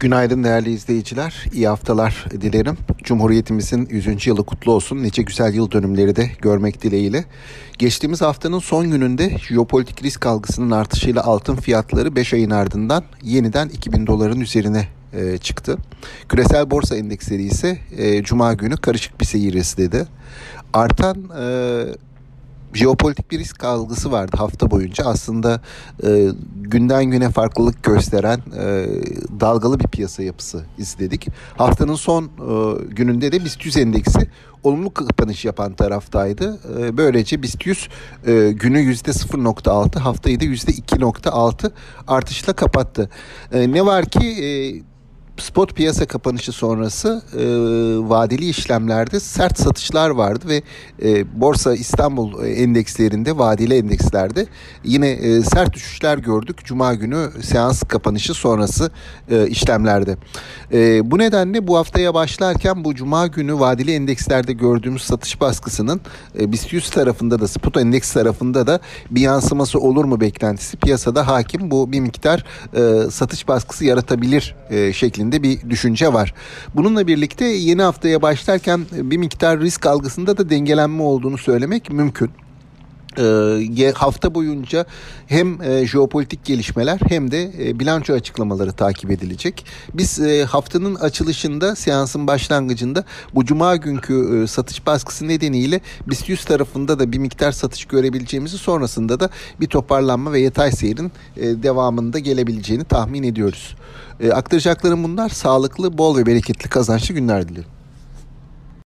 Günaydın değerli izleyiciler. İyi haftalar dilerim. Cumhuriyetimizin 100. yılı kutlu olsun. Nice güzel yıl dönümleri de görmek dileğiyle. Geçtiğimiz haftanın son gününde jeopolitik risk algısının artışıyla altın fiyatları 5 ayın ardından yeniden 2000 doların üzerine e, çıktı. Küresel borsa endeksleri ise e, cuma günü karışık bir seyir izledi. Artan e, jeopolitik bir risk algısı vardı hafta boyunca. Aslında e, günden güne farklılık gösteren e, dalgalı bir piyasa yapısı izledik. Haftanın son e, gününde de BIST 100 endeksi olumlu kapanış yapan taraftaydı. E, böylece BIST 100 e, günü %0.6 haftayı da %2.6 artışla kapattı. E, ne var ki e, spot piyasa kapanışı sonrası e, vadeli işlemlerde sert satışlar vardı ve e, Borsa İstanbul endekslerinde vadeli endekslerde yine e, sert düşüşler gördük Cuma günü seans kapanışı sonrası e, işlemlerde. E, bu nedenle bu haftaya başlarken bu Cuma günü vadeli endekslerde gördüğümüz satış baskısının e, BIST 100 tarafında da spot endeks tarafında da bir yansıması olur mu beklentisi piyasada hakim bu bir miktar e, satış baskısı yaratabilir e, şeklinde şeklinde bir düşünce var. Bununla birlikte yeni haftaya başlarken bir miktar risk algısında da dengelenme olduğunu söylemek mümkün e, hafta boyunca hem e, jeopolitik gelişmeler hem de e, bilanço açıklamaları takip edilecek. Biz e, haftanın açılışında seansın başlangıcında bu cuma günkü e, satış baskısı nedeniyle BIST 100 tarafında da bir miktar satış görebileceğimizi sonrasında da bir toparlanma ve yatay seyrin e, devamında gelebileceğini tahmin ediyoruz. E, aktaracaklarım bunlar. Sağlıklı, bol ve bereketli kazançlı günler dilerim.